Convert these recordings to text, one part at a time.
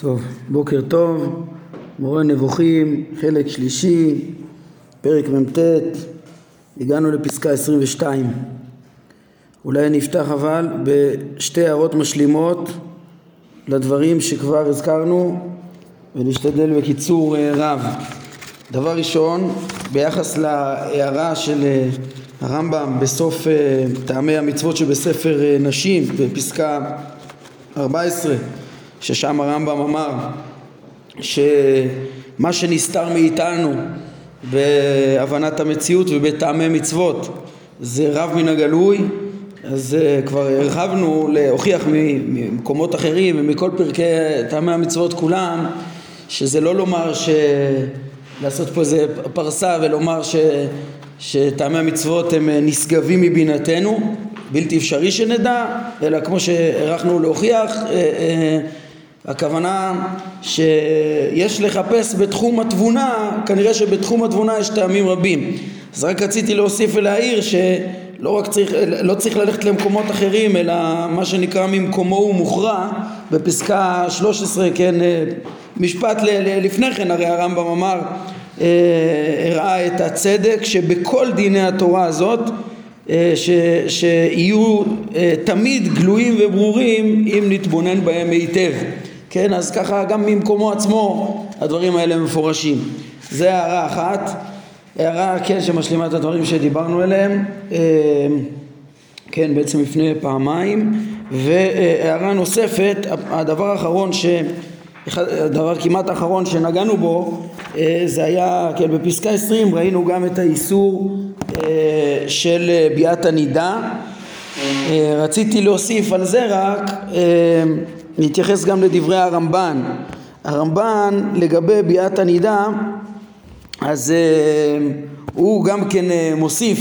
טוב, בוקר טוב, מורה נבוכים, חלק שלישי, פרק מ"ט, הגענו לפסקה 22. אולי נפתח אבל בשתי הערות משלימות לדברים שכבר הזכרנו ונשתדל בקיצור אה, רב. דבר ראשון, ביחס להערה של אה, הרמב"ם בסוף אה, טעמי המצוות שבספר נשים, בפסקה 14 ששם הרמב"ם אמר שמה שנסתר מאיתנו בהבנת המציאות ובטעמי מצוות זה רב מן הגלוי אז uh, כבר הרחבנו להוכיח ממקומות אחרים ומכל פרקי טעמי המצוות כולם שזה לא לומר ש... לעשות פה איזה פרסה ולומר ש... שטעמי המצוות הם נשגבים מבינתנו בלתי אפשרי שנדע אלא כמו שהערכנו להוכיח uh, הכוונה שיש לחפש בתחום התבונה, כנראה שבתחום התבונה יש טעמים רבים. אז רק רציתי להוסיף ולהעיר שלא רק צריך, לא צריך ללכת למקומות אחרים, אלא מה שנקרא ממקומו הוא מוכרע, בפסקה 13, כן, משפט לפני כן, הרי הרמב"ם אמר, אה, הראה את הצדק שבכל דיני התורה הזאת אה, ש, שיהיו אה, תמיד גלויים וברורים אם נתבונן בהם היטב. כן, אז ככה גם ממקומו עצמו הדברים האלה מפורשים. זה הערה אחת. הערה, כן, שמשלימה את הדברים שדיברנו עליהם, אה, כן, בעצם לפני פעמיים. והערה נוספת, הדבר האחרון ש... הדבר כמעט האחרון שנגענו בו אה, זה היה, כן, בפסקה 20 ראינו גם את האיסור אה, של ביאת הנידה. רציתי להוסיף על זה רק נתייחס גם לדברי הרמב"ן. הרמב"ן לגבי ביאת הנידה אז uh, הוא גם כן uh, מוסיף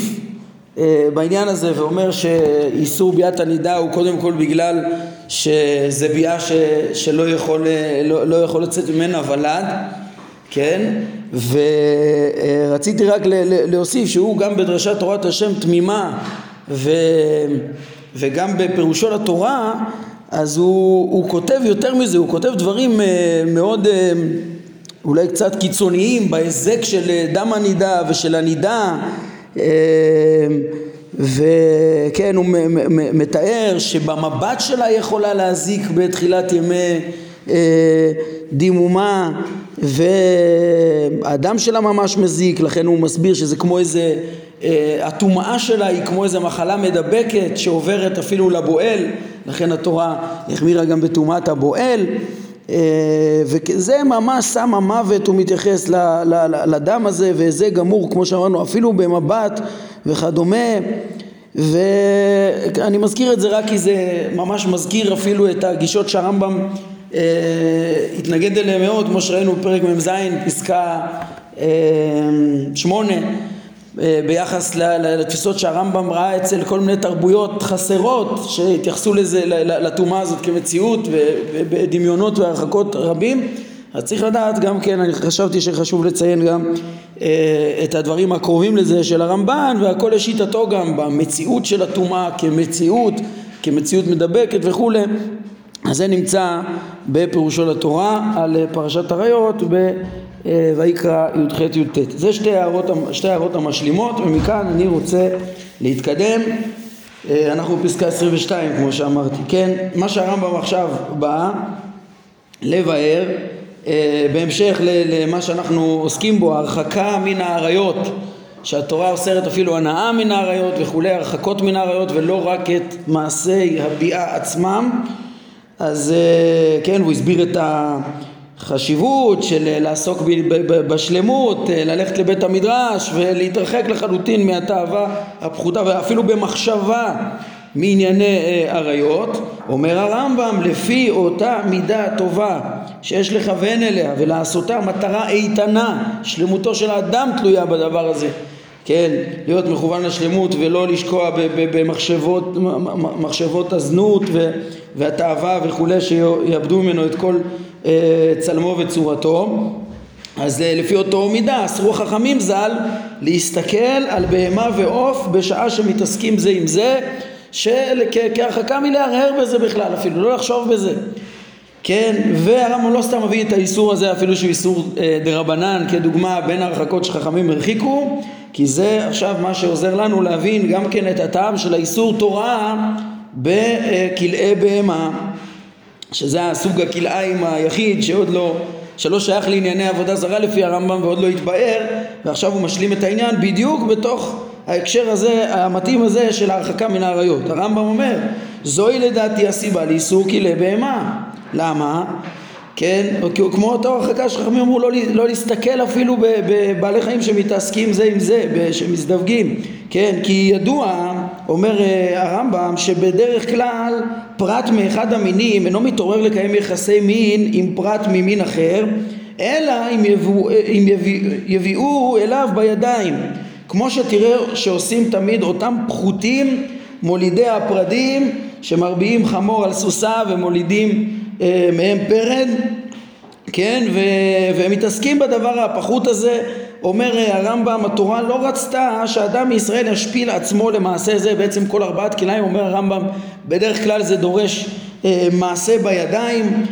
uh, בעניין הזה ואומר שאיסור ביאת הנידה הוא קודם כל בגלל שזה ביאה ש, שלא יכול, לא, לא יכול לצאת ממנה ולד, כן? ורציתי רק להוסיף שהוא גם בדרשת תורת השם תמימה ו, וגם בפירושו לתורה אז הוא, הוא כותב יותר מזה, הוא כותב דברים אה, מאוד אה, אולי קצת קיצוניים בהיזק של אה, דם הנידה ושל הנידה וכן הוא מתאר שבמבט שלה יכולה להזיק בתחילת ימי דימומה והדם שלה ממש מזיק לכן הוא מסביר שזה כמו איזה הטומאה שלה היא כמו איזה מחלה מדבקת שעוברת אפילו לבועל לכן התורה החמירה גם בטומאת הבועל אה, וזה ממש שם המוות הוא מתייחס לדם הזה וזה גמור כמו שאמרנו אפילו במבט וכדומה ואני מזכיר את זה רק כי זה ממש מזכיר אפילו את הגישות שהרמב"ם אה, התנגד אליהן מאוד כמו שראינו בפרק מ"ז פסקה אה, שמונה. אה, ביחס לתפיסות שהרמב"ם ראה אצל כל מיני תרבויות חסרות שהתייחסו לזה, לטומאה הזאת כמציאות ובדמיונות והרחקות רבים. אז צריך לדעת גם כן, אני חשבתי שחשוב לציין גם אה, את הדברים הקרובים לזה של הרמב"ן והכל לשיטתו גם במציאות של הטומאה כמציאות, כמציאות מדבקת וכולי. אז זה נמצא בפירושו לתורה על פרשת עריות אה, ויקרא י"ח י"ט. זה שתי הערות, שתי הערות המשלימות ומכאן אני רוצה להתקדם. אה, אנחנו בפסקה 22 כמו שאמרתי, כן? מה שהרמב"ם עכשיו בא לבאר אה, בהמשך למה שאנחנו עוסקים בו, הרחקה מן האריות שהתורה אוסרת אפילו הנאה מן האריות וכולי, הרחקות מן האריות ולא רק את מעשי הביאה עצמם אז כן, הוא הסביר את ה... חשיבות של אה, לעסוק בשלמות, אה, ללכת לבית המדרש ולהתרחק לחלוטין מהתאווה הפחותה ואפילו במחשבה מענייני אה, עריות, אומר הרמב"ם לפי אותה מידה טובה שיש לכוון אליה ולעשותה מטרה איתנה, שלמותו של האדם תלויה בדבר הזה, כן, להיות מכוון לשלמות ולא לשקוע במחשבות מחשבות הזנות והתאווה וכולי שיאבדו ממנו את כל צלמו וצורתו. אז אה, לפי אותו מידה אסרו חכמים ז"ל להסתכל על בהמה ועוף בשעה שמתעסקים זה עם זה של, כהרחקה מלהרהר בזה בכלל אפילו לא לחשוב בזה. כן, והרמב"ם לא סתם מביא את האיסור הזה אפילו שהוא איסור אה, דרבנן כדוגמה בין הרחקות שחכמים הרחיקו כי זה עכשיו מה שעוזר לנו להבין גם כן את הטעם של האיסור תורה בכלאי בהמה שזה הסוג הכלאיים היחיד שעוד לא, שלא שייך לענייני עבודה זרה לפי הרמב"ם ועוד לא התבאר ועכשיו הוא משלים את העניין בדיוק בתוך ההקשר הזה, המתאים הזה של ההרחקה מן האריות. הרמב"ם אומר, זוהי לדעתי הסיבה לאיסור כלי בהמה. למה? כן, כמו אותה הרחקה שחכמים אמרו לא, לא להסתכל אפילו בבעלי חיים שמתעסקים זה עם זה, שמזדווגים, כן, כי ידוע, אומר אה, הרמב"ם, שבדרך כלל פרט מאחד המינים אינו מתעורר לקיים יחסי מין עם פרט ממין אחר, אלא אם, יביאו, אם יביא, יביאו אליו בידיים, כמו שתראה שעושים תמיד אותם פחותים מולידי הפרדים שמרביעים חמור על סוסה ומולידים אה, מהם פרד, כן, ו- והם מתעסקים בדבר הפחות הזה, אומר אה, הרמב"ם, התורה לא רצתה שאדם מישראל ישפיל עצמו למעשה זה, בעצם כל ארבעת כליים, אומר הרמב"ם, בדרך כלל זה דורש אה, מעשה בידיים,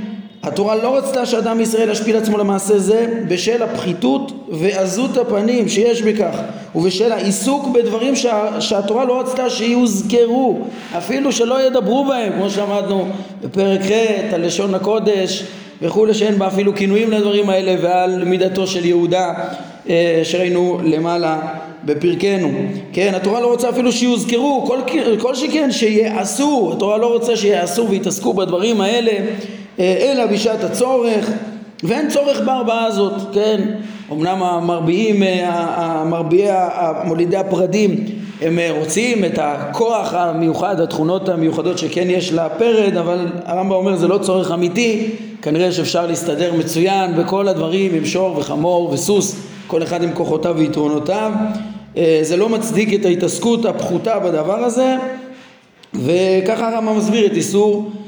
התורה לא רצתה שאדם מישראל ישפיל עצמו למעשה זה בשל הפחיתות ועזות הפנים שיש בכך ובשל העיסוק בדברים שה, שהתורה לא רצתה שיוזכרו אפילו שלא ידברו בהם כמו שאמרנו בפרק ח' על לשון הקודש וכולי שאין בה אפילו כינויים לדברים האלה ועל מידתו של יהודה אה, שראינו למעלה בפרקנו. כן התורה לא רוצה אפילו שיוזכרו כל, כל שכן שיעשו התורה לא רוצה שיעשו ויתעסקו בדברים האלה אלא בשעת הצורך ואין צורך בארבעה הזאת, כן? אמנם המרביעים, אה, המרביעי, מולידי הפרדים הם אה, רוצים את הכוח המיוחד, התכונות המיוחדות שכן יש לפרד, אבל הרמב"ם אומר זה לא צורך אמיתי, כנראה שאפשר להסתדר מצוין בכל הדברים עם שור וחמור וסוס, כל אחד עם כוחותיו ויתרונותיו, זה לא מצדיק את ההתעסקות הפחותה בדבר הזה, וככה הרמב"ם מסביר את איסור אה,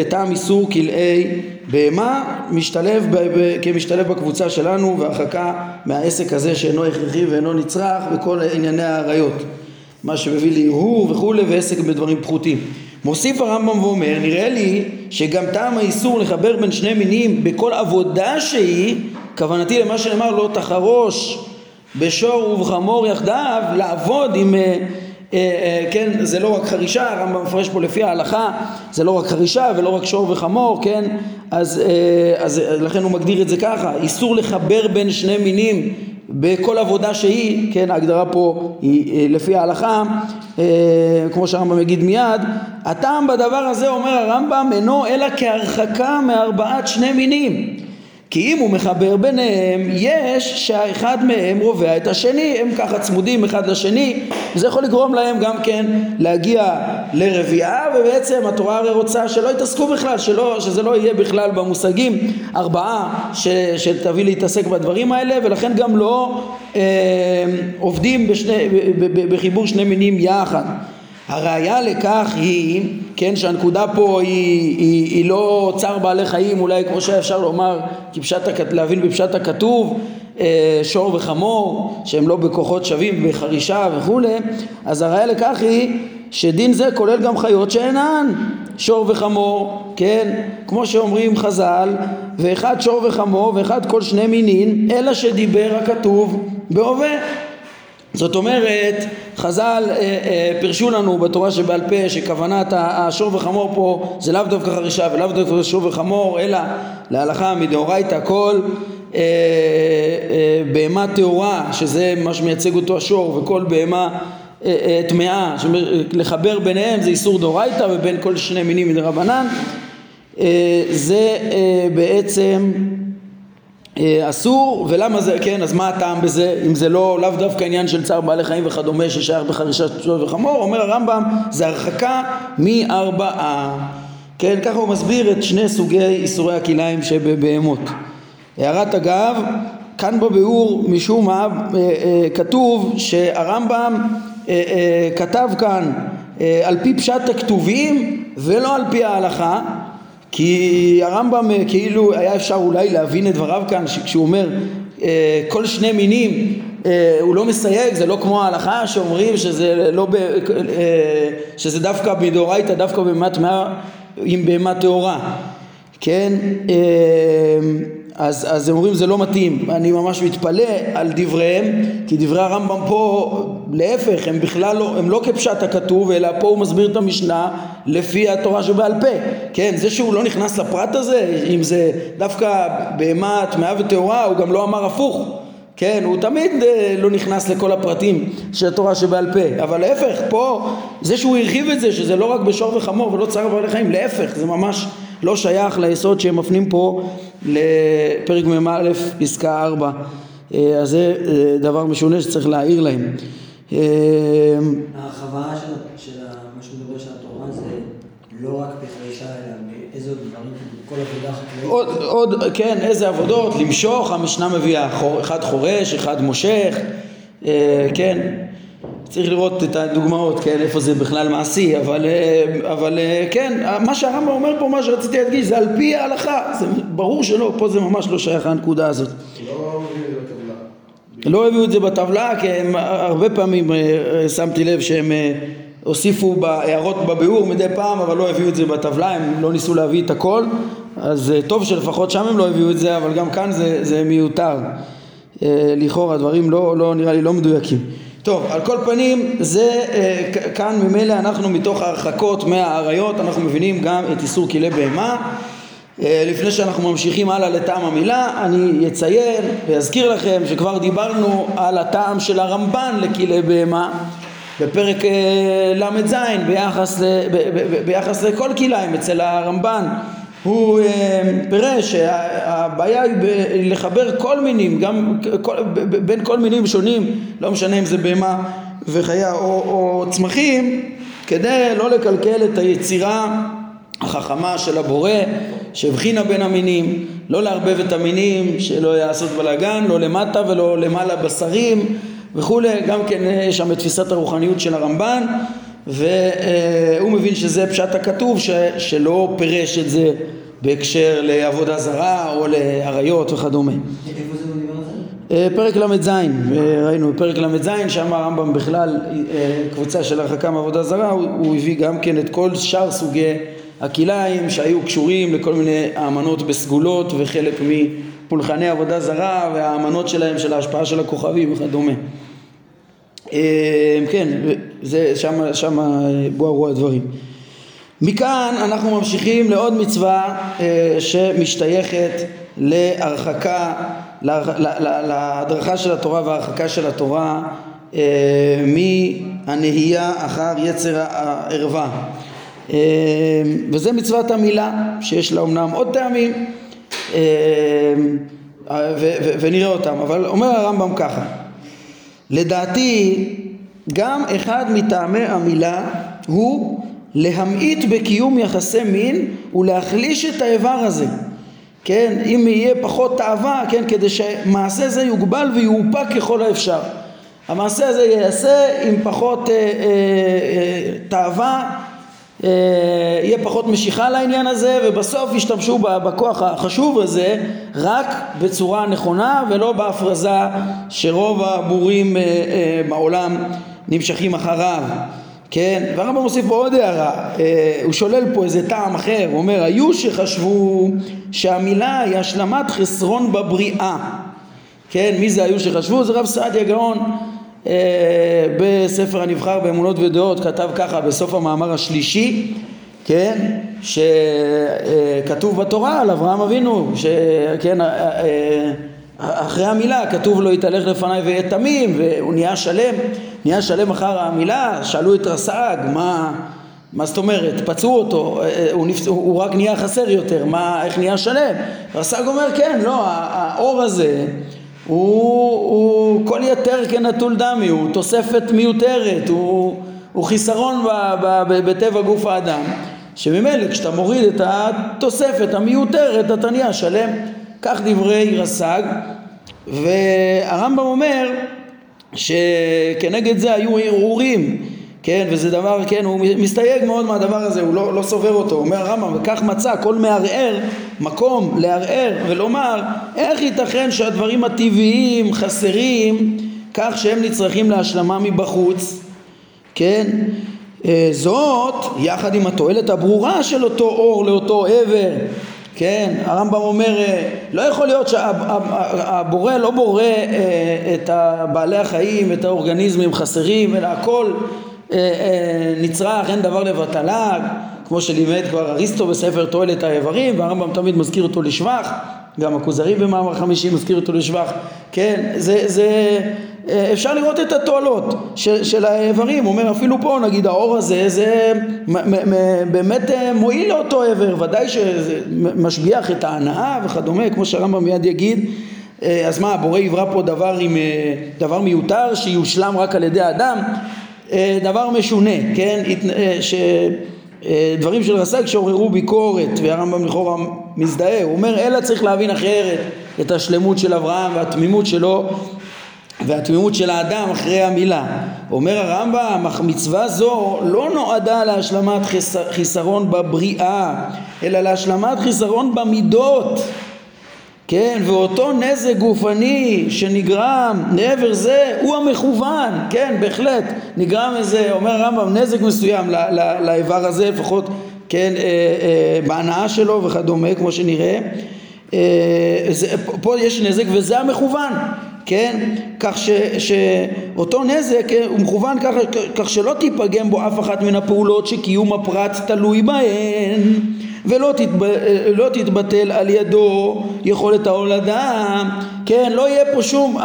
את עם איסור כלאי בהמה משתלב ב, ב, כמשתלב בקבוצה שלנו והרחקה מהעסק הזה שאינו הכרחי ואינו נצרך בכל ענייני האריות. מה שמביא להרהור וכולי ועסק בדברים פחותים. מוסיף הרמב"ם ואומר נראה לי שגם טעם האיסור לחבר בין שני מינים בכל עבודה שהיא כוונתי למה שנאמר לא תחרוש בשור ובחמור יחדיו לעבוד עם אה, אה, אה, כן, זה לא רק חרישה, הרמב"ם מפרש פה לפי ההלכה, זה לא רק חרישה ולא רק שור וחמור, כן, אז, אה, אז לכן הוא מגדיר את זה ככה, איסור לחבר בין שני מינים בכל עבודה שהיא, כן, ההגדרה פה היא לפי ההלכה, כמו שהרמב"ם יגיד מיד, הטעם בדבר הזה אומר הרמב"ם אינו אלא כהרחקה מארבעת שני מינים כי אם הוא מחבר ביניהם, יש שהאחד מהם רובע את השני, הם ככה צמודים אחד לשני, וזה יכול לגרום להם גם כן להגיע לרביעה, ובעצם התורה הרי רוצה שלא יתעסקו בכלל, שלא, שזה לא יהיה בכלל במושגים ארבעה ש, שתביא להתעסק בדברים האלה, ולכן גם לא אה, עובדים בשני, בחיבור שני מינים יחד. הראיה לכך היא, כן, שהנקודה פה היא, היא, היא לא צער בעלי חיים, אולי כמו שאפשר לומר, כפשט, להבין בפשט הכתוב, אה, שור וחמור, שהם לא בכוחות שווים, בחרישה וכולי, אז הראיה לכך היא שדין זה כולל גם חיות שאינן שור וחמור, כן, כמו שאומרים חז"ל, ואחד שור וחמור ואחד כל שני מינין, אלא שדיבר הכתוב בהווה. זאת אומרת, חז"ל אה, אה, פירשו לנו בתורה שבעל פה שכוונת השור וחמור פה זה לאו דווקא חרישה ולאו דווקא שור וחמור אלא להלכה מדאורייתא כל אה, אה, בהמה טהורה שזה מה שמייצג אותו השור וכל בהמה אה, אה, לחבר ביניהם זה איסור דאורייתא ובין כל שני מינים מדרבנן אה, זה אה, בעצם אסור, ולמה זה, כן, אז מה הטעם בזה, אם זה לא, לאו דווקא עניין של צער בעלי חיים וכדומה ששייך בחרישת שור וחמור, אומר הרמב"ם, זה הרחקה מארבעה. כן, ככה הוא מסביר את שני סוגי איסורי הכלאיים שבבהמות. הערת אגב, כאן בביאור משום מה אה, אה, כתוב שהרמב"ם כתב כאן על פי פשט הכתובים ולא על פי ההלכה כי הרמב"ם אה, כאילו היה אפשר אולי להבין את דבריו כאן כשהוא אומר אה, כל שני מינים אה, הוא לא מסייג, זה לא כמו ההלכה שאומרים שזה, לא ב, שזה דווקא מדאורייתא, דווקא בהמה טמאה עם בהמה טהורה. כן, אז, אז הם אומרים זה לא מתאים, אני ממש מתפלא על דבריהם, כי דברי הרמב"ם פה להפך, הם בכלל לא, הם לא כפשט הכתוב, אלא פה הוא מסביר את המשנה לפי התורה שבעל פה, כן, זה שהוא לא נכנס לפרט הזה, אם זה דווקא בהמה טמאה וטהורה, הוא גם לא אמר הפוך, כן, הוא תמיד אה, לא נכנס לכל הפרטים של התורה שבעל פה, אבל להפך, פה, זה שהוא הרחיב את זה, שזה לא רק בשור וחמור ולא צער בעלי חיים, להפך, זה ממש לא שייך ליסוד שהם מפנים פה לפרק מ"א פסקה 4 אה, אז זה אה, דבר משונה שצריך להעיר להם. אה, ההרחבה של מה שמדבר של התורה זה לא רק בחרישה אלא באיזה עוד דברים, כל עבודה חקלאית. עוד, עוד, כן, איזה עבודות, למשוך, המשנה מביאה אחד חורש, אחד מושך, כן, צריך לראות את הדוגמאות, כן, איפה זה בכלל מעשי, אבל, אה, אבל אה, כן, מה שהרמב"ם אומר פה, מה שרציתי להדגיש, זה על פי ההלכה, זה ברור שלא, פה זה ממש לא שייך לנקודה הזאת. לא הביאו את זה בטבלה. לא הביאו את זה בטבלה, כי הם הרבה פעמים אה, שמתי לב שהם הוסיפו בהערות בביאור מדי פעם, אבל לא הביאו את זה בטבלה, הם לא ניסו להביא את הכל, אז טוב שלפחות שם הם לא הביאו את זה, אבל גם כאן זה, זה מיותר. לכאורה, דברים לא, לא נראה לי לא מדויקים. טוב, על כל פנים, זה אה, כאן ממילא אנחנו מתוך ההרחקות מהאריות, אנחנו מבינים גם את איסור כלי בהמה. אה, לפני שאנחנו ממשיכים הלאה לטעם המילה, אני אציין ואזכיר לכם שכבר דיברנו על הטעם של הרמב"ן לכלי בהמה בפרק אה, ל"ז ביחס, ביחס לכל כליים אצל הרמב"ן הוא אה, פירש שהבעיה היא לחבר כל מינים, גם כל, בין כל מינים שונים, לא משנה אם זה בהמה וחיה או, או צמחים, כדי לא לקלקל את היצירה החכמה של הבורא שהבחינה בין המינים, לא לערבב את המינים, שלא יעשות בלאגן, לא למטה ולא למעלה בשרים וכולי, גם כן יש שם את תפיסת הרוחניות של הרמב"ן והוא מבין שזה פשט הכתוב ש, שלא פירש את זה בהקשר לעבודה זרה או לאריות וכדומה. זה? פרק ל"ז, ראינו פרק ל"ז, שם הרמב"ם בכלל, אה, קבוצה של הרחקה מעבודה זרה, הוא, הוא הביא גם כן את כל שאר סוגי הכלאיים שהיו קשורים לכל מיני האמנות בסגולות וחלק מפולחני עבודה זרה והאמנות שלהם של ההשפעה של הכוכבים וכדומה. אה, כן, זה שם, שם בואו הדברים. מכאן אנחנו ממשיכים לעוד מצווה אה, שמשתייכת להרחקה, להדרכה של התורה וההרחקה של התורה אה, מהנהייה אחר יצר הערווה. וזה מצוות המילה שיש לה אמנם עוד טעמים ונראה אותם, אבל אומר הרמב"ם ככה לדעתי גם אחד מטעמי המילה הוא להמעיט בקיום יחסי מין ולהחליש את האיבר הזה כן, אם יהיה פחות תאווה, כן, כדי שמעשה זה יוגבל ויאופק ככל האפשר. המעשה הזה ייעשה עם פחות אה, אה, אה, תאווה, יהיה פחות משיכה לעניין הזה, ובסוף ישתמשו בכוח החשוב הזה רק בצורה נכונה ולא בהפרזה שרוב הבורים אה, אה, בעולם נמשכים אחריו. כן, והרמב"ם מוסיף פה עוד הערה, אה, הוא שולל פה איזה טעם אחר, הוא אומר היו שחשבו שהמילה היא השלמת חסרון בבריאה, כן, מי זה היו שחשבו? זה רב סעדיה גאון אה, בספר הנבחר באמונות ודעות כתב ככה בסוף המאמר השלישי, כן, שכתוב בתורה על אברהם אבינו, שכן, אה, אחרי המילה כתוב לו יתהלך לפניי ויהיה תמים והוא נהיה שלם נהיה שלם אחר המילה, שאלו את רס"ג, מה, מה זאת אומרת, פצעו אותו, הוא, נפצ... הוא רק נהיה חסר יותר, מה, איך נהיה שלם? רס"ג אומר כן, לא, האור הזה הוא, הוא כל יתר כנטול דמי, הוא תוספת מיותרת, הוא, הוא חיסרון ב, ב, ב, בטבע גוף האדם, שממילא כשאתה מוריד את התוספת המיותרת אתה נהיה שלם, כך דברי רס"ג, והרמב"ם אומר שכנגד זה היו ערעורים, כן, וזה דבר, כן, הוא מסתייג מאוד מהדבר הזה, הוא לא, לא סובר אותו, אומר הרמב"ם, וכך מצא כל מערער מקום לערער ולומר איך ייתכן שהדברים הטבעיים חסרים כך שהם נצרכים להשלמה מבחוץ, כן, אה, זאת יחד עם התועלת הברורה של אותו אור לאותו עבר. כן, הרמב"ם אומר, לא יכול להיות שהבורא לא בורא את בעלי החיים, את האורגניזמים חסרים, אלא הכל נצרך, אין דבר לבטלה, כמו שלימד כבר אריסטו בספר תועלת האיברים, והרמב"ם תמיד מזכיר אותו לשבח, גם הכוזרי במאמר חמישי מזכיר אותו לשבח, כן, זה, זה, אפשר לראות את התועלות של, של האיברים, הוא אומר אפילו פה נגיד האור הזה זה מ, מ, מ, באמת מועיל לאותו איבר, ודאי שזה משביח את ההנאה וכדומה, כמו שהרמב"ם מיד יגיד, אז מה הבורא יברא פה דבר, עם, דבר מיותר שיושלם רק על ידי האדם, דבר משונה, כן, ש... דברים של רס"ג שעוררו ביקורת והרמב"ם לכאורה מזדהה, הוא אומר אלא צריך להבין אחרת את השלמות של אברהם והתמימות שלו והתמימות של האדם אחרי המילה. אומר הרמב"ם, אך מצווה זו לא נועדה להשלמת חיסרון בבריאה, אלא להשלמת חיסרון במידות. כן, ואותו נזק גופני שנגרם לעבר זה הוא המכוון, כן, בהחלט, נגרם איזה, אומר הרמב"ם, נזק מסוים לאיבר הזה, לפחות, כן, אה, אה, בהנאה שלו וכדומה, כמו שנראה. אה, זה, פה יש נזק וזה המכוון, כן, כך ש, שאותו נזק הוא מכוון כך, כך שלא תיפגם בו אף אחת מן הפעולות שקיום הפרט תלוי בהן ולא תתב... לא תתבטל על ידו יכולת ההולדה, כן, לא יהיה פה שום,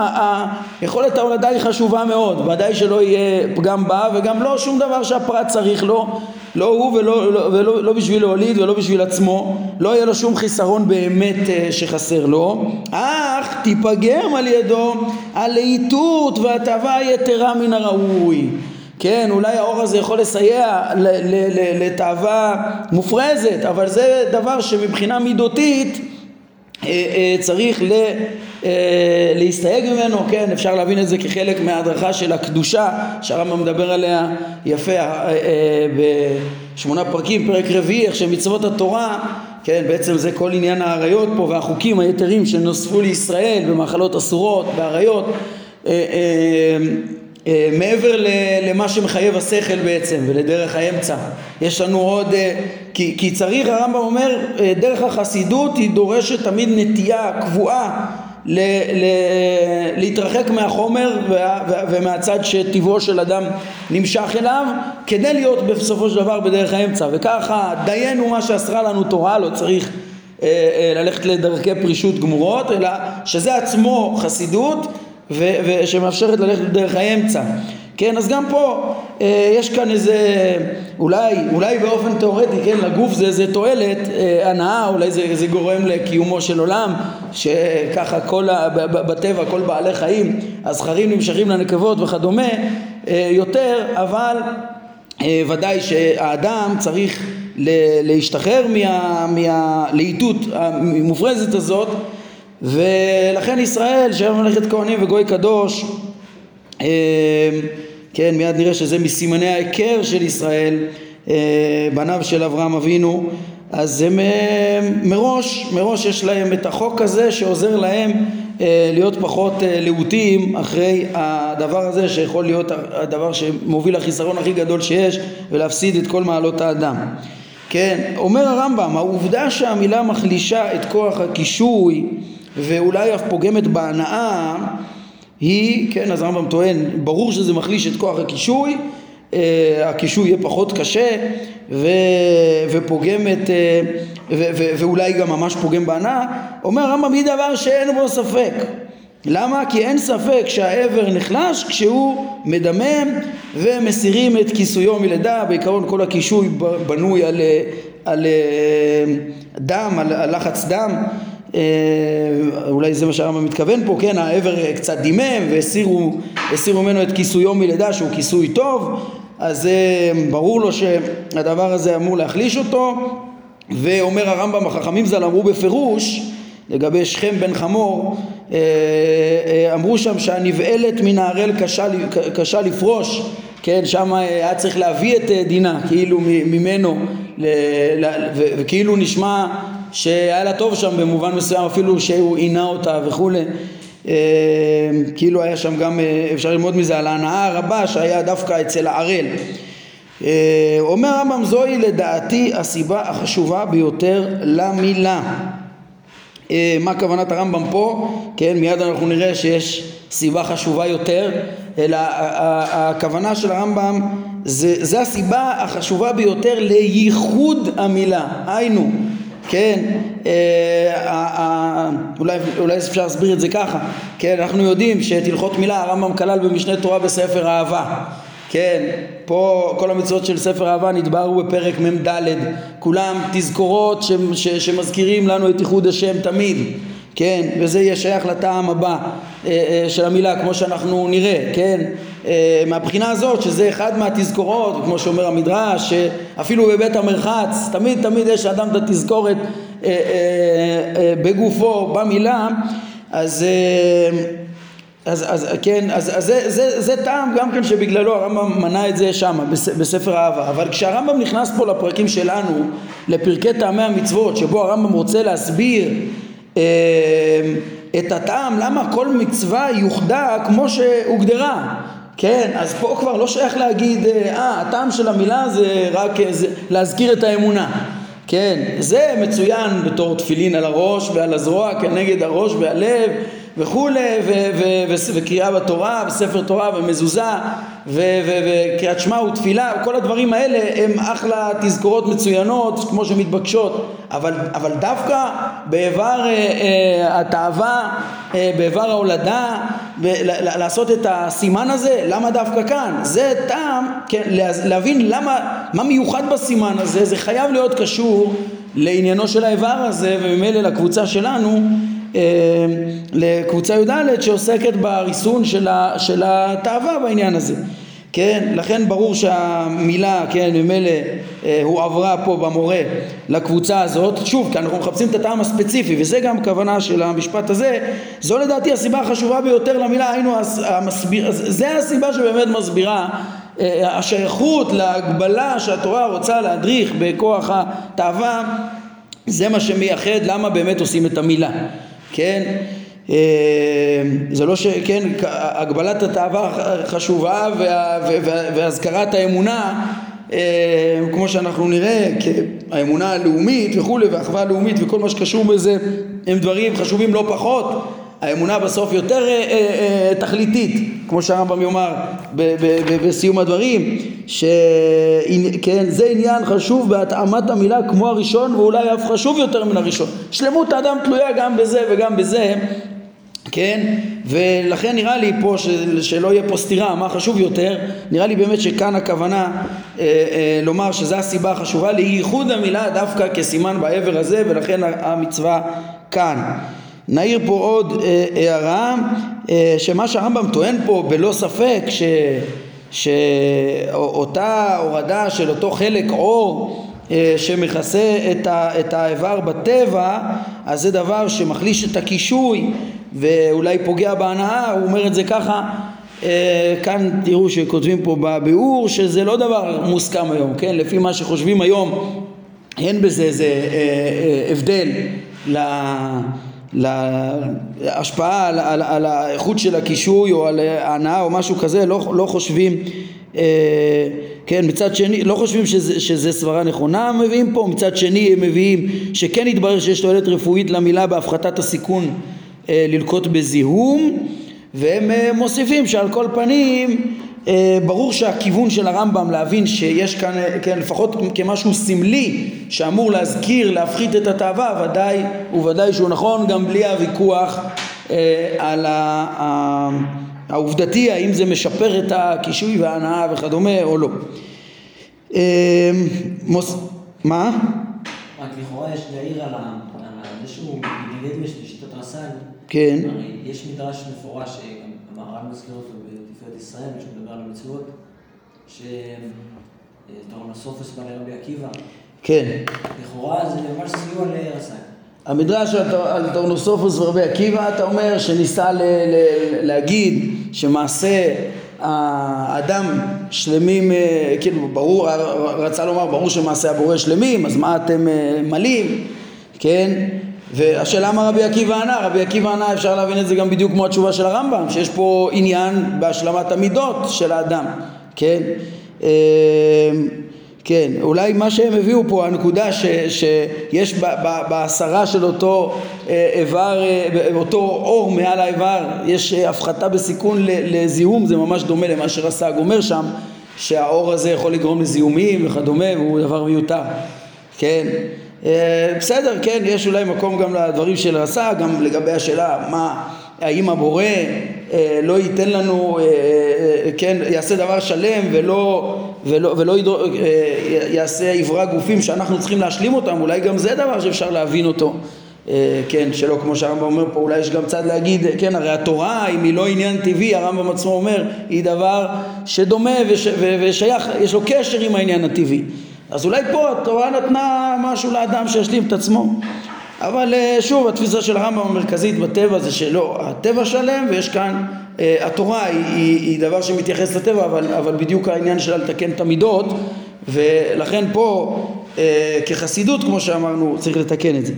יכולת ההולדה היא חשובה מאוד, ודאי שלא יהיה פגם בה וגם לא שום דבר שהפרט צריך לו, לא הוא ולא, לא, ולא לא בשביל להוליד ולא בשביל עצמו, לא יהיה לו שום חיסרון באמת אה, שחסר לו, אך תיפגם על ידו הלהיטות והטבה יתרה מן הראוי כן, אולי האור הזה יכול לסייע לתאווה מופרזת, אבל זה דבר שמבחינה מידותית אה, אה, צריך אה, להסתייג ממנו, כן, אפשר להבין את זה כחלק מההדרכה של הקדושה שהרמב"ם מדבר עליה יפה בשמונה פרקים, פרק רביעי, איך שמצוות התורה, כן, בעצם זה כל עניין האריות פה והחוקים היתרים שנוספו לישראל במאכלות אסורות, באריות מעבר למה שמחייב השכל בעצם ולדרך האמצע יש לנו עוד אה, כי, כי צריך הרמב"ם אומר אה, דרך החסידות היא דורשת תמיד נטייה קבועה ל, ל, להתרחק מהחומר וה, ומהצד שטבעו של אדם נמשך אליו כדי להיות בסופו של דבר בדרך האמצע. וככה דיינו מה שאסרה לנו תורה לא צריך ללכת לדרכי פרישות גמורות אלא שזה עצמו חסידות ושמאפשרת ללכת בדרך האמצע. כן, אז גם פה אה, יש כאן איזה, אולי, אולי באופן תיאורטי, כן, לגוף זה איזה תועלת, אה, הנאה, אולי זה, זה גורם לקיומו של עולם, שככה כל, ה, בטבע כל בעלי חיים, הזכרים נמשכים לנקבות וכדומה, אה, יותר, אבל אה, ודאי שהאדם צריך להשתחרר מהלהיטות המופרזת הזאת ולכן ישראל שהיה ממלכת כהנים וגוי קדוש אה, כן מיד נראה שזה מסימני ההיכר של ישראל אה, בניו של אברהם אבינו אז הם אה, מראש, מראש יש להם את החוק הזה שעוזר להם להיות פחות להוטים אחרי הדבר הזה שיכול להיות הדבר שמוביל לחיסרון הכי גדול שיש ולהפסיד את כל מעלות האדם. כן, אומר הרמב"ם, העובדה שהמילה מחלישה את כוח הקישוי ואולי אף פוגמת בהנאה היא, כן, אז הרמב"ם טוען, ברור שזה מחליש את כוח הקישוי, אה, הקישוי יהיה פחות קשה ו, ופוגם את, אה, ו, ו, ואולי גם ממש פוגם בהנאה, אומר הרמב"ם היא דבר שאין בו ספק. למה? כי אין ספק שהעבר נחלש כשהוא מדמם ומסירים את כיסויו מלידה, בעיקרון כל הקישוי בנוי על, על אה, דם, על, על לחץ דם אולי זה מה שהרמב"ם מתכוון פה, כן, העבר קצת דימם והסירו ממנו את כיסויו מלידה שהוא כיסוי טוב, אז אה, ברור לו שהדבר הזה אמור להחליש אותו, ואומר הרמב"ם, החכמים ז"ל אמרו בפירוש לגבי שכם בן חמור, אה, אמרו שם שהנבעלת מן הערל קשה, קשה לפרוש, כן, שם היה צריך להביא את דינה, כאילו ממנו, וכאילו נשמע שהיה לה טוב שם במובן מסוים אפילו שהוא עינה אותה וכולי אה, כאילו היה שם גם אה, אפשר ללמוד מזה על ההנאה הרבה שהיה דווקא אצל הערל אה, אומר הרמב"ם זוהי לדעתי הסיבה החשובה ביותר למילה. מה כוונת הרמב"ם פה? כן, מיד אנחנו נראה שיש סיבה חשובה יותר, אלא הכוונה של הרמב"ם זה, זה הסיבה החשובה ביותר לייחוד המילה, היינו, כן, אה, אולי, אולי אפשר להסביר את זה ככה, כן, אנחנו יודעים שאת הלכות מילה הרמב"ם כלל במשנה תורה בספר אהבה. כן, פה כל המצוות של ספר אהבה נדברו בפרק מ"ד, כולם תזכורות שמזכירים לנו את ייחוד השם תמיד, כן, וזה יהיה שייך לטעם הבא אה, אה, של המילה כמו שאנחנו נראה, כן, אה, מהבחינה הזאת שזה אחד מהתזכורות, כמו שאומר המדרש, שאפילו בבית המרחץ, תמיד תמיד יש לאדם את התזכורת בגופו, במילה, אז אז, אז כן, אז, אז זה, זה, זה טעם גם כן שבגללו הרמב"ם מנה את זה שם בספר אהבה. אבל כשהרמב"ם נכנס פה לפרקים שלנו לפרקי טעמי המצוות שבו הרמב"ם רוצה להסביר את הטעם למה כל מצווה יוחדה כמו שהוגדרה. כן, אז פה כבר לא שייך להגיד אה, הטעם של המילה זה רק אה, זה, להזכיר את האמונה. כן, זה מצוין בתור תפילין על הראש ועל הזרוע כנגד הראש והלב וכולי, וקריאה בתורה, וספר תורה, ומזוזה, וקריאת שמע ותפילה, כל הדברים האלה הם אחלה תזכורות מצוינות כמו שמתבקשות, אבל, אבל דווקא באיבר אה, אה, התאווה, אה, באיבר ההולדה, ב, לעשות את הסימן הזה, למה דווקא כאן? זה טעם, כן, להבין למה, מה מיוחד בסימן הזה, זה חייב להיות קשור לעניינו של האיבר הזה, וממילא לקבוצה שלנו לקבוצה י"ד שעוסקת בריסון של התאווה בעניין הזה. כן, לכן ברור שהמילה, כן, ממילא אה, הועברה פה במורה לקבוצה הזאת, שוב, כי אנחנו מחפשים את הטעם הספציפי, וזה גם הכוונה של המשפט הזה, זו לדעתי הסיבה החשובה ביותר למילה, היינו המסביר, זה הסיבה שבאמת מסבירה אה, השייכות להגבלה שהתורה רוצה להדריך בכוח התאווה, זה מה שמייחד למה באמת עושים את המילה. כן? אה, זה לא ש... כן, הגבלת התאווה חשובה והזכרת האמונה אה, כמו שאנחנו נראה, האמונה הלאומית וכולי והאחווה הלאומית וכל מה שקשור בזה הם דברים חשובים לא פחות האמונה בסוף יותר אה, אה, אה, תכליתית, כמו שהרמב"ם יאמר בסיום הדברים, שכן זה עניין חשוב בהתאמת המילה כמו הראשון ואולי אף חשוב יותר מן הראשון. שלמות האדם תלויה גם בזה וגם בזה, כן? ולכן נראה לי פה ש, שלא יהיה פה סתירה, מה חשוב יותר, נראה לי באמת שכאן הכוונה אה, אה, לומר שזו הסיבה החשובה לייחוד המילה דווקא כסימן בעבר הזה ולכן המצווה כאן. נעיר פה עוד אה, הערה אה, שמה שהרמב"ם טוען פה בלא ספק ש, שאותה הורדה של אותו חלק אור אה, שמכסה את, ה, את האיבר בטבע אז זה דבר שמחליש את הקישוי ואולי פוגע בהנאה הוא אומר את זה ככה אה, כאן תראו שכותבים פה בביאור שזה לא דבר מוסכם היום כן? לפי מה שחושבים היום אין בזה איזה אה, אה, הבדל ל... להשפעה על, על, על האיכות של הקישוי או על ההנאה או משהו כזה לא, לא חושבים אה, כן מצד שני לא חושבים שזה, שזה סברה נכונה הם מביאים פה מצד שני הם מביאים שכן יתברר שיש תועלת רפואית למילה בהפחתת הסיכון אה, ללקוט בזיהום והם אה, מוסיפים שעל כל פנים ברור שהכיוון של הרמב"ם להבין שיש כאן כן, לפחות כמשהו סמלי שאמור להזכיר, להפחית את התאווה, ודאי וודאי שהוא נכון גם בלי הוויכוח אה, על ה, העובדתי האם זה משפר את הקישוי וההנאה וכדומה או לא. אה, מוס... מה? רק לכאורה יש להעיר על זה שהוא מתנגד לשיטת רס"ג. כן. יש מדרש מפורש הר"ן מזכיר אותו בתפארת ישראל, שמדבר על המצוות, שטורנוסופוס בא לרבי עקיבא. כן. לכאורה זה ממש סיוע לרס"ג. המדרש על טורנוסופוס ורבי עקיבא, אתה אומר שניסה ל- ל- להגיד שמעשה האדם שלמים, אה, כאילו ברור, רצה לומר ברור שמעשה הבורא שלמים, אז מה אתם אה, מלאים, כן? והשאלה מה רבי עקיבא ענה, רבי עקיבא ענה אפשר להבין את זה גם בדיוק כמו התשובה של הרמב"ם, שיש פה עניין בהשלמת המידות של האדם, כן? כן, אולי מה שהם הביאו פה, הנקודה ש, שיש בהסרה של אותו אה, איבר, אה, אותו אור מעל האיבר, יש אה, הפחתה בסיכון לזיהום, זה ממש דומה למה שרס"ג אומר שם, שהאור הזה יכול לגרום לזיהומים וכדומה, והוא דבר מיותר, כן. בסדר, כן, יש אולי מקום גם לדברים של רס"ג, גם לגבי השאלה מה, האם הבורא לא ייתן לנו, כן, יעשה דבר שלם ולא ולא, ולא ידור, אה, יעשה עברה גופים שאנחנו צריכים להשלים אותם, אולי גם זה דבר שאפשר להבין אותו, אה, כן, שלא כמו שהרמב"ם אומר פה, אולי יש גם צד להגיד, כן, הרי התורה, אם היא לא עניין טבעי, הרמב"ם עצמו אומר, היא דבר שדומה וש, ושייך, יש לו קשר עם העניין הטבעי. אז אולי פה התורה נתנה משהו לאדם שישלים את עצמו. אבל אה, שוב, התפיסה של הרמב"ם המרכזית בטבע זה שלא, הטבע שלם ויש כאן אה, התורה היא, היא, היא דבר שמתייחס לטבע אבל, אבל בדיוק העניין שלה לתקן את המידות ולכן פה אה, כחסידות כמו שאמרנו צריך לתקן את זה.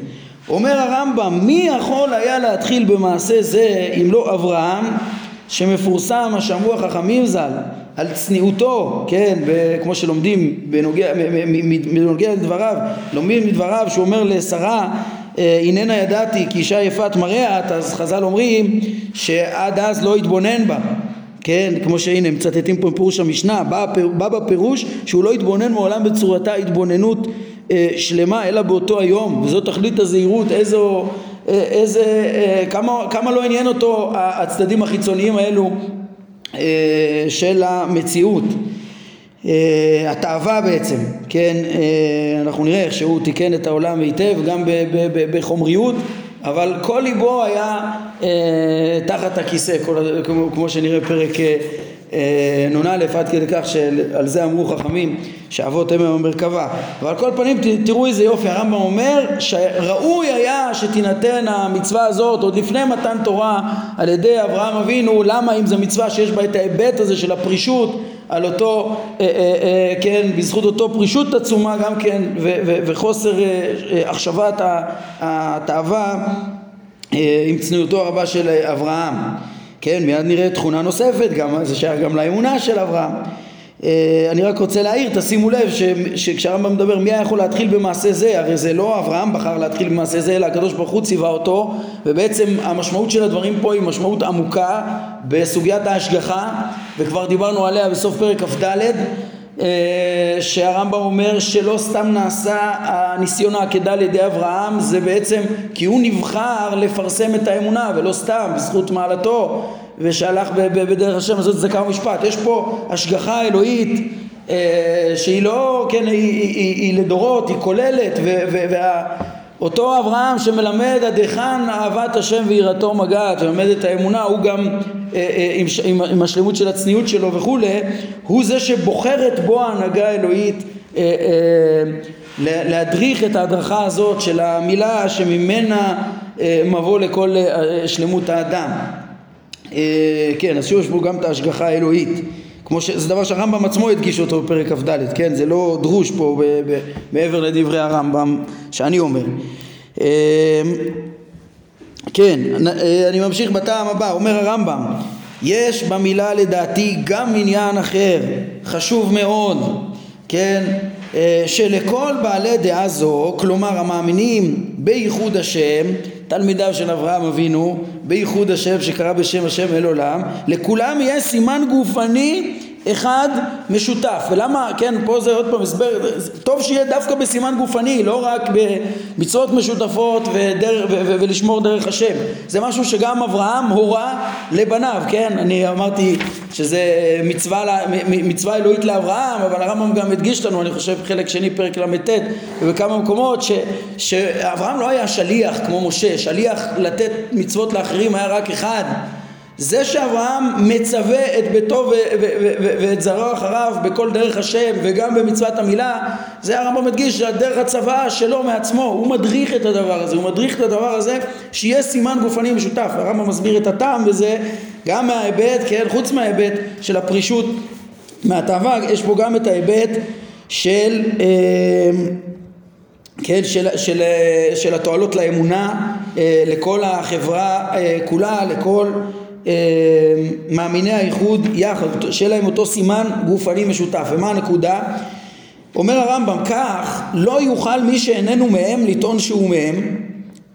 אומר הרמב"ם מי יכול היה להתחיל במעשה זה אם לא אברהם שמפורסם השמוע חכמים ז"ל על צניעותו, כן, כמו שלומדים בנוגע, בנוגע לדבריו, לומדים מדבריו שהוא אומר לשרה אה, הננה ידעתי כי אישה יפת מראה את, אז חז"ל אומרים שעד אז לא התבונן בה כן, כמו שהנה מצטטים פה מפירוש המשנה, בא, בא בפירוש שהוא לא התבונן מעולם בצורתה התבוננות אה, שלמה אלא באותו היום, וזו תכלית הזהירות, איזו, אה, איזה, אה, כמה, כמה לא עניין אותו הצדדים החיצוניים האלו של המציאות. אה, התאווה בעצם, כן, אה, אנחנו נראה איך שהוא תיקן את העולם היטב גם בחומריות אבל כל ליבו היה אה, תחת הכיסא, כל, כמו, כמו שנראה פרק אה, נ"א עד כדי כך שעל זה אמרו חכמים שאבות הם המרכבה אבל על כל פנים תראו איזה יופי הרמב"ם אומר שראוי היה שתינתן המצווה הזאת עוד לפני מתן תורה על ידי אברהם אבינו. למה? אם זו מצווה שיש בה את ההיבט הזה של הפרישות על אותו, אה, אה, אה, כן, בזכות אותו פרישות עצומה גם כן ו, ו, וחוסר אה, אה, החשבת התאווה אה, עם צניעותו הרבה של אברהם כן, מיד נראה תכונה נוספת, גם, זה שייך גם לאמונה של אברהם. Uh, אני רק רוצה להעיר, תשימו לב שכשהרמב"ם מדבר מי היה יכול להתחיל במעשה זה, הרי זה לא אברהם בחר להתחיל במעשה זה, אלא הקדוש ברוך הוא ציווה אותו, ובעצם המשמעות של הדברים פה היא משמעות עמוקה בסוגיית ההשגחה, וכבר דיברנו עליה בסוף פרק כ"ד, אה, שהרמב"ם אומר שלא סתם נעשה הניסיון העקדה על ידי אברהם זה בעצם כי הוא נבחר לפרסם את האמונה ולא סתם בזכות מעלתו ושהלך בדרך השם הזאת זה כמה משפט. יש פה השגחה אלוהית אה, שהיא לא כן היא, היא, היא, היא לדורות היא כוללת וה אותו אברהם שמלמד עד היכן אהבת השם ויראתו מגעת ומלמד את האמונה הוא גם אה, אה, עם, עם, עם השלמות של הצניעות שלו וכולי הוא זה שבוחרת בו ההנהגה האלוהית אה, להדריך את ההדרכה הזאת של המילה שממנה מבוא לכל שלמות האדם. כן אז שוב יש פה גם את ההשגחה האלוהית כמו ש... זה דבר שהרמב"ם עצמו הדגיש אותו בפרק כ"ד, כן? זה לא דרוש פה ב... ב... מעבר לדברי הרמב"ם שאני אומר. אמ, כן, אה, אני ממשיך בטעם הבא, אומר הרמב"ם, יש במילה לדעתי גם עניין אחר, חשוב מאוד, כן? אה, שלכל בעלי דעה זו, כלומר המאמינים בייחוד השם, תלמידיו של אברהם אבינו, בייחוד השם שקרא בשם השם אל עולם, לכולם יהיה סימן גופני אחד משותף. ולמה כן פה זה עוד פעם הסבר טוב שיהיה דווקא בסימן גופני לא רק במצוות משותפות ודרך, ו, ו, ולשמור דרך השם. זה משהו שגם אברהם הורה לבניו כן? אני אמרתי שזה מצווה, מצווה אלוהית לאברהם אבל הרמב"ם גם הדגיש לנו אני חושב חלק שני פרק ל"ט ובכמה מקומות ש, שאברהם לא היה שליח כמו משה. שליח לתת מצוות לאחרים היה רק אחד זה שאברהם מצווה את ביתו ואת זרעו אחריו בכל דרך השם וגם במצוות המילה זה הרמב"ם מדגיש שהדרך הצוואה שלו מעצמו הוא מדריך את הדבר הזה הוא מדריך את הדבר הזה שיהיה סימן גופני משותף. הרמב"ם מסביר את הטעם בזה גם מההיבט כן חוץ מההיבט של הפרישות מהתאווה יש פה גם את ההיבט של אה, כן, של, של, של התועלות לאמונה, אה, לכל החברה אה, כולה, לכל מאמיני האיחוד יחד, שיהיה להם אותו סימן גופני משותף. ומה הנקודה? אומר הרמב"ם כך, לא יוכל מי שאיננו מהם לטעון שהוא מהם,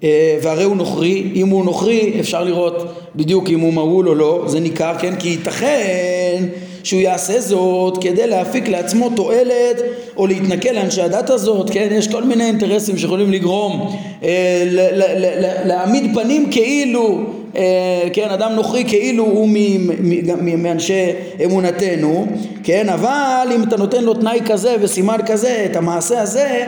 אה, והרי הוא נוכרי, אם הוא נוכרי אפשר לראות בדיוק אם הוא מהול או לא, זה ניכר, כן? כי ייתכן שהוא יעשה זאת כדי להפיק לעצמו תועלת או להתנכל לאנשי הדת הזאת, כן? יש כל מיני אינטרסים שיכולים לגרום אה, להעמיד פנים כאילו, כן? אדם נוכרי כאילו הוא מאנשי אמונתנו, כן? אבל אם אתה נותן לו תנאי כזה וסימן כזה, את המעשה הזה,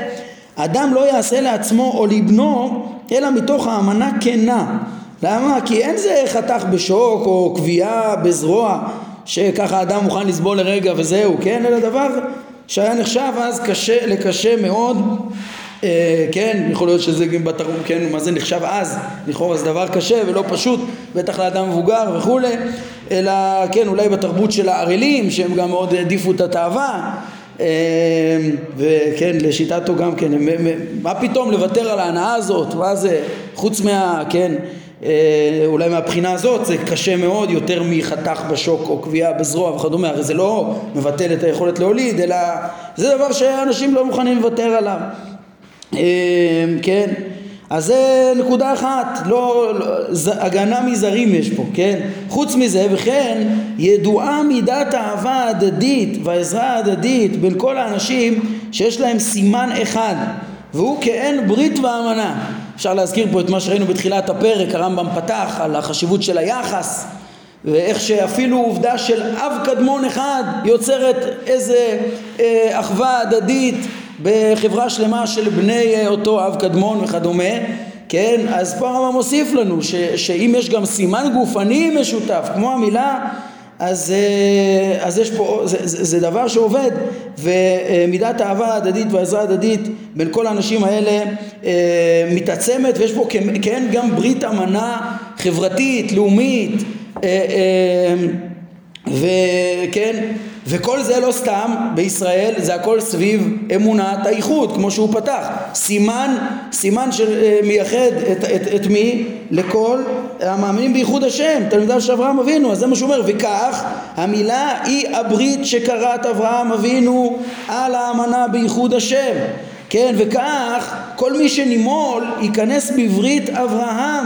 אדם לא יעשה לעצמו או לבנו אלא מתוך האמנה כנה. למה? כי אין זה חתך בשוק או קביעה בזרוע שככה אדם מוכן לסבול לרגע וזהו, כן? אלא דבר שהיה נחשב אז קשה, לקשה מאוד, אה, כן? יכול להיות שזה גם בתרבות, כן? מה זה נחשב אז? לכאורה זה דבר קשה ולא פשוט, בטח לאדם מבוגר וכולי, אלא כן, אולי בתרבות של הערלים, שהם גם מאוד העדיפו את התאווה, אה, וכן, לשיטתו גם כן, מה פתאום לוותר על ההנאה הזאת, מה זה, חוץ מה, כן, אה, אולי מהבחינה הזאת זה קשה מאוד יותר מחתך בשוק או קביעה בזרוע וכדומה, הרי זה לא מבטל את היכולת להוליד, אלא זה דבר שאנשים לא מוכנים לוותר עליו, אה, כן, אז זה נקודה אחת, לא, לא הגנה מזרים יש פה, כן? חוץ מזה, וכן ידועה מידת האהבה ההדדית והעזרה ההדדית בין כל האנשים שיש להם סימן אחד, והוא כאין ברית ואמנה. אפשר להזכיר פה את מה שראינו בתחילת הפרק, הרמב"ם פתח על החשיבות של היחס ואיך שאפילו עובדה של אב קדמון אחד יוצרת איזה אה, אחווה הדדית בחברה שלמה של בני אה, אותו אב קדמון וכדומה כן, אז פה הרמב"ם מוסיף לנו ש, שאם יש גם סימן גופני משותף כמו המילה אז, אה, אז יש פה, זה, זה, זה דבר שעובד. ומידת האהבה ההדדית והעזרה ההדדית בין כל האנשים האלה אה, מתעצמת ויש פה כן גם ברית אמנה חברתית, לאומית וכן וכל זה לא סתם בישראל זה הכל סביב אמונת האיחוד כמו שהוא פתח. סימן סימן שמייחד את, את, את מי? לכל המאמינים בייחוד השם תלמידיו של אברהם אבינו אז זה מה שהוא אומר. וכך המילה היא הברית שקראת אברהם אבינו על האמנה בייחוד השם. כן וכך כל מי שנימול ייכנס בברית אברהם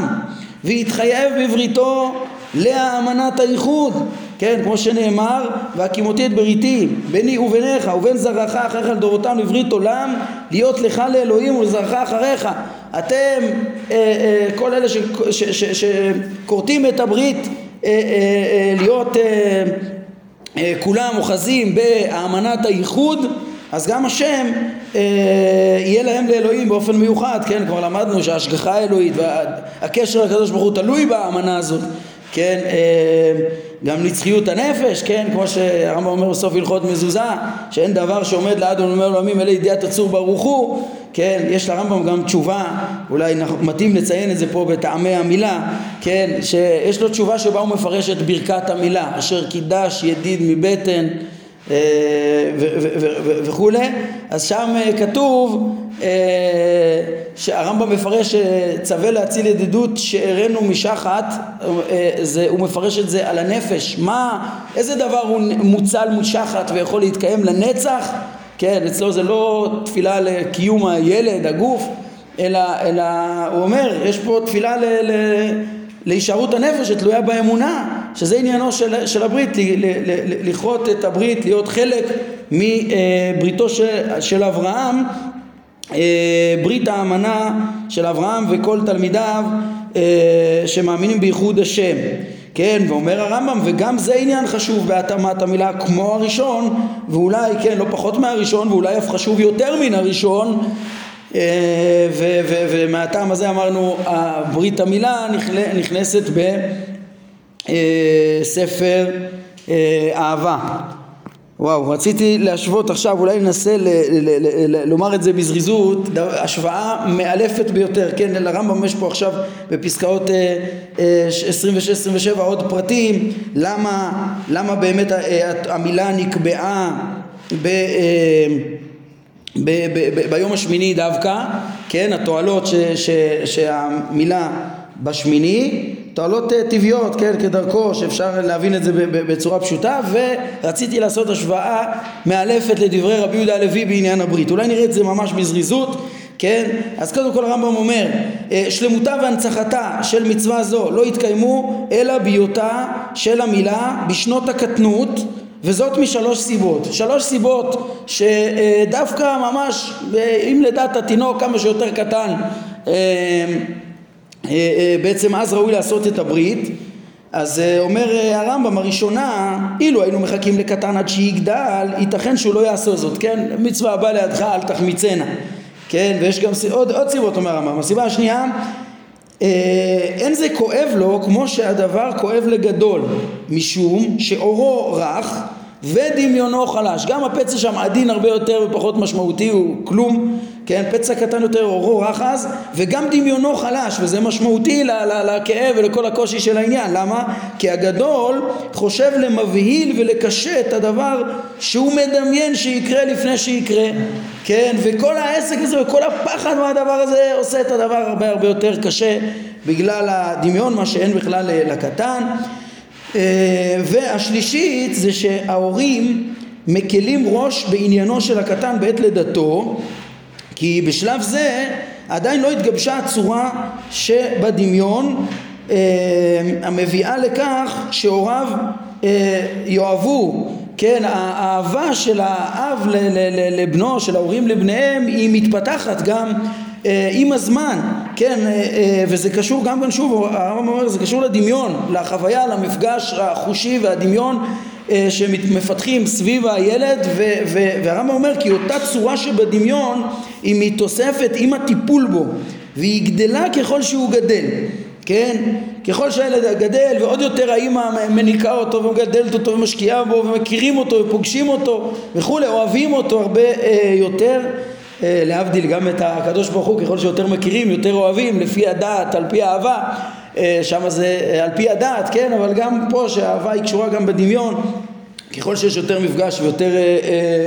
ויתחייב בבריתו לאמנת האיחוד כן, כמו שנאמר, והקימותי את בריתי ביני וביניך ובין זרעך אחריך לדורותם לברית עולם להיות לך לאלוהים ולזרעך אחריך אתם, אה, אה, כל אלה שכורתים את הברית אה, אה, אה, להיות אה, אה, כולם אוחזים באמנת הייחוד אז גם השם אה, יהיה להם לאלוהים באופן מיוחד, כן? כבר למדנו שההשגחה האלוהית והקשר הקדוש ברוך הוא תלוי באמנה הזאת, כן? אה, גם נצחיות הנפש, כן, כמו שהרמב"ם אומר בסוף הלכות מזוזה, שאין דבר שעומד לעד ולומר לעולמים אלא ידיעת הצור ברוך הוא, כן, יש לרמב"ם גם תשובה, אולי מתאים לציין את זה פה בטעמי המילה, כן, שיש לו תשובה שבה הוא מפרש את ברכת המילה, אשר קידש ידיד מבטן וכולי, אז שם אה, כתוב אה, שהרמב"ם מפרש צווה להציל ידידות שארנו משחת, הוא מפרש את זה על הנפש, מה, איזה דבר הוא מוצל משחת ויכול להתקיים לנצח, כן, אצלו זה לא תפילה לקיום הילד, הגוף, אלא, אלא הוא אומר, יש פה תפילה ל, ל, להישארות הנפש שתלויה באמונה, שזה עניינו של, של הברית, לכרות את הברית, להיות חלק מבריתו של, של אברהם, אה, ברית האמנה של אברהם וכל תלמידיו אה, שמאמינים בייחוד השם. כן, ואומר הרמב"ם, וגם זה עניין חשוב בהתאמת המילה כמו הראשון, ואולי, כן, לא פחות מהראשון, ואולי אף חשוב יותר מן הראשון, אה, ומהטעם הזה אמרנו ברית המילה נכנסת בספר אה, אהבה. וואו, רציתי להשוות עכשיו, אולי ננסה לומר את זה בזריזות, השוואה מאלפת ביותר, כן, לרמב"ם יש פה עכשיו בפסקאות 26-27 אה, עוד פרטים, למה, למה באמת המילה נקבעה ב... ב- ב- ב- ביום השמיני דווקא, כן, התועלות ש- ש- שהמילה בשמיני, תועלות טבעיות, כן, כדרכו, שאפשר להבין את זה בצורה פשוטה, ורציתי לעשות השוואה מאלפת לדברי רבי יהודה הלוי בעניין הברית. אולי נראה את זה ממש בזריזות. כן? אז קודם כל הרמב"ם אומר שלמותה והנצחתה של מצווה זו לא יתקיימו אלא בהיותה של המילה בשנות הקטנות וזאת משלוש סיבות. שלוש סיבות שדווקא ממש, אם לדעת התינוק כמה שיותר קטן, אה, אה, אה, בעצם אז ראוי לעשות את הברית. אז אומר הרמב"ם הראשונה, אילו היינו מחכים לקטן עד שיגדל, ייתכן שהוא לא יעשה זאת, כן? מצווה הבאה לידך אל תחמיצנה, כן? ויש גם עוד, עוד סיבות אומר הרמב"ם. הסיבה השנייה אין זה כואב לו כמו שהדבר כואב לגדול משום שאורו רך ודמיונו חלש גם הפצע שם עדין הרבה יותר ופחות משמעותי הוא כלום כן? פצע קטן יותר אורו רך אז וגם דמיונו חלש וזה משמעותי לכאב ולכל הקושי של העניין. למה? כי הגדול חושב למבהיל ולקשה את הדבר שהוא מדמיין שיקרה לפני שיקרה. כן? וכל העסק הזה וכל הפחד מהדבר הזה עושה את הדבר הרבה הרבה יותר קשה בגלל הדמיון מה שאין בכלל לקטן. אה, והשלישית זה שההורים מקלים ראש בעניינו של הקטן בעת לידתו כי בשלב זה עדיין לא התגבשה הצורה שבדמיון אה, המביאה לכך שהוריו אה, יאהבו. כן, האהבה של האב לבנו, של ההורים לבניהם, היא מתפתחת גם אה, עם הזמן, כן, אה, אה, וזה קשור גם כן שוב, הרמב"ם אומר, זה קשור לדמיון, לחוויה, למפגש החושי והדמיון שמפתחים סביב הילד והרמב"ם אומר כי אותה צורה שבדמיון היא מתוספת עם הטיפול בו והיא גדלה ככל שהוא גדל כן? ככל שהילד גדל ועוד יותר האימא מניקה אותו ומגדלת אותו ומשקיעה בו ומכירים אותו ופוגשים אותו וכולי, אוהבים אותו הרבה אה, יותר אה, להבדיל גם את הקדוש ברוך הוא ככל שיותר מכירים יותר אוהבים לפי הדעת על פי האהבה אה, שם זה אה, על פי הדעת כן אבל גם פה שהאהבה היא קשורה גם בדמיון ככל שיש יותר מפגש ויותר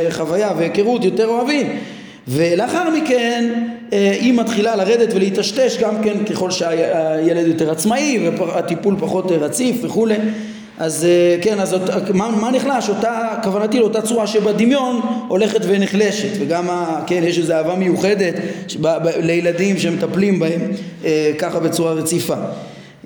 חוויה והיכרות יותר אוהבים ולאחר מכן היא מתחילה לרדת ולהיטשטש גם כן ככל שהילד יותר עצמאי והטיפול פחות רציף וכולי אז אה, כן, אז מה, מה נחלש? אותה, כוונתי לאותה צורה שבדמיון הולכת ונחלשת וגם, כן, יש איזו אהבה מיוחדת שבה, ב, לילדים שמטפלים בהם אה, ככה בצורה רציפה.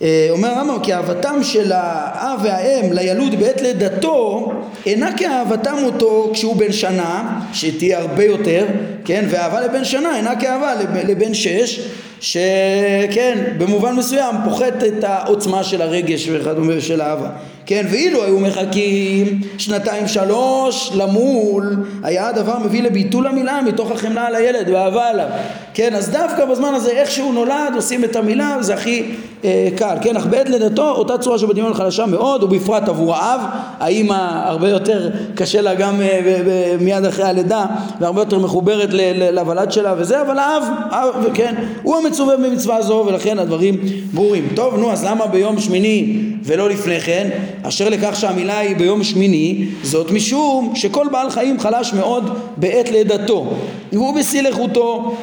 אה, אומר הרמב"ם כי אהבתם של האב והאם לילוד בעת לידתו אינה כאהבתם אותו כשהוא בן שנה שתהיה הרבה יותר כן ואהבה לבן שנה אינה כאהבה לבן שש שכן במובן מסוים פוחת את העוצמה של הרגש וכדומה של האהבה כן, ואילו היו מחכים שנתיים שלוש למול, היה הדבר מביא לביטול המילה מתוך החמלה על הילד ואהבה עליו. כן, אז דווקא בזמן הזה איך שהוא נולד עושים את המילה וזה הכי אה, קל. כן, אך בעת לידתו אותה צורה שבדמיון חלשה מאוד ובפרט עבור האב, האימא הרבה יותר קשה לה גם אה, ב- ב- מיד אחרי הלידה והרבה יותר מחוברת לוולד שלה וזה, אבל האב, האב, כן, הוא המצווה במצווה זו ולכן הדברים ברורים. טוב, נו, אז למה ביום שמיני ולא לפני כן? אשר לכך שהמילה היא ביום שמיני, זאת משום שכל בעל חיים חלש מאוד בעת לידתו, והוא בשיא לחותו